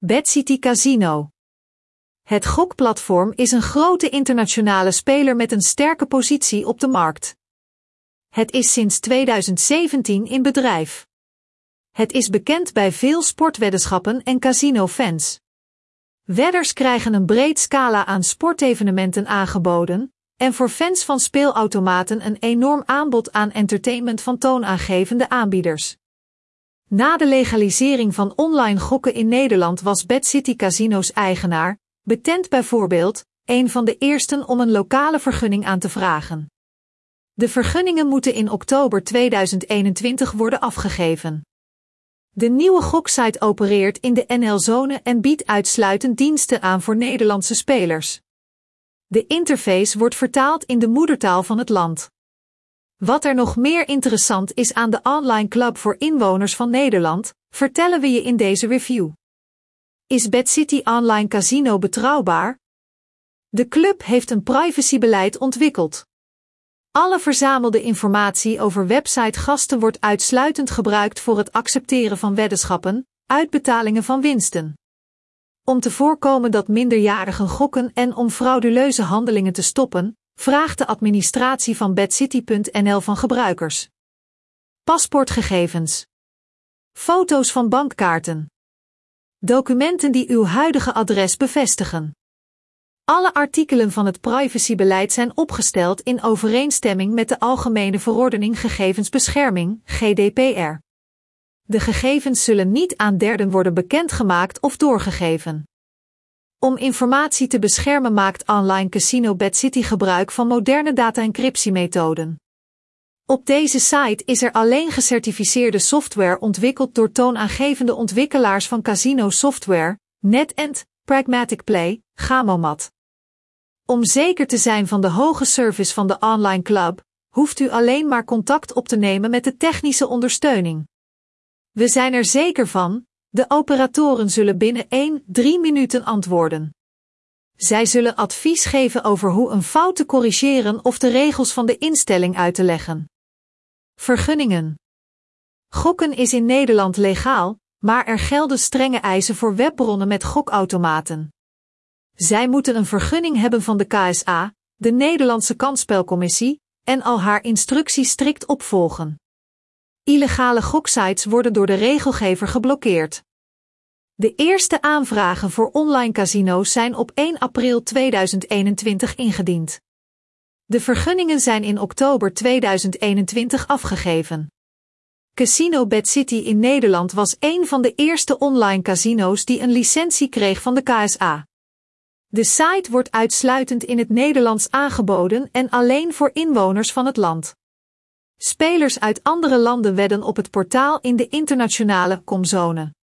BadCity Casino. Het gokplatform is een grote internationale speler met een sterke positie op de markt. Het is sinds 2017 in bedrijf. Het is bekend bij veel sportweddenschappen en casino-fans. Wedders krijgen een breed scala aan sportevenementen aangeboden, en voor fans van speelautomaten een enorm aanbod aan entertainment van toonaangevende aanbieders. Na de legalisering van online gokken in Nederland was Bad City Casino's eigenaar, betent bijvoorbeeld, een van de eersten om een lokale vergunning aan te vragen. De vergunningen moeten in oktober 2021 worden afgegeven. De nieuwe goksite opereert in de NL-zone en biedt uitsluitend diensten aan voor Nederlandse spelers. De interface wordt vertaald in de moedertaal van het land. Wat er nog meer interessant is aan de online club voor inwoners van Nederland, vertellen we je in deze review. Is Bad City Online Casino betrouwbaar? De club heeft een privacybeleid ontwikkeld. Alle verzamelde informatie over website-gasten wordt uitsluitend gebruikt voor het accepteren van weddenschappen, uitbetalingen van winsten. Om te voorkomen dat minderjarigen gokken en om frauduleuze handelingen te stoppen, vraagt de administratie van bedcity.nl van gebruikers. Paspoortgegevens. Foto's van bankkaarten. Documenten die uw huidige adres bevestigen. Alle artikelen van het privacybeleid zijn opgesteld in overeenstemming met de Algemene Verordening Gegevensbescherming, GDPR. De gegevens zullen niet aan derden worden bekendgemaakt of doorgegeven. Om informatie te beschermen maakt online Casino Bad City gebruik van moderne data-encryptiemethoden. Op deze site is er alleen gecertificeerde software ontwikkeld door toonaangevende ontwikkelaars van casino software, NetEnt, Pragmatic Play, Gamomat. Om zeker te zijn van de hoge service van de online club, hoeft u alleen maar contact op te nemen met de technische ondersteuning. We zijn er zeker van, de operatoren zullen binnen 1-3 minuten antwoorden. Zij zullen advies geven over hoe een fout te corrigeren of de regels van de instelling uit te leggen. Vergunningen. Gokken is in Nederland legaal, maar er gelden strenge eisen voor webbronnen met gokautomaten. Zij moeten een vergunning hebben van de KSA, de Nederlandse Kansspelcommissie, en al haar instructies strikt opvolgen. Illegale goksites worden door de regelgever geblokkeerd. De eerste aanvragen voor online casino's zijn op 1 april 2021 ingediend. De vergunningen zijn in oktober 2021 afgegeven. Casino Bad City in Nederland was een van de eerste online casino's die een licentie kreeg van de KSA. De site wordt uitsluitend in het Nederlands aangeboden en alleen voor inwoners van het land. Spelers uit andere landen wedden op het portaal in de internationale komzone.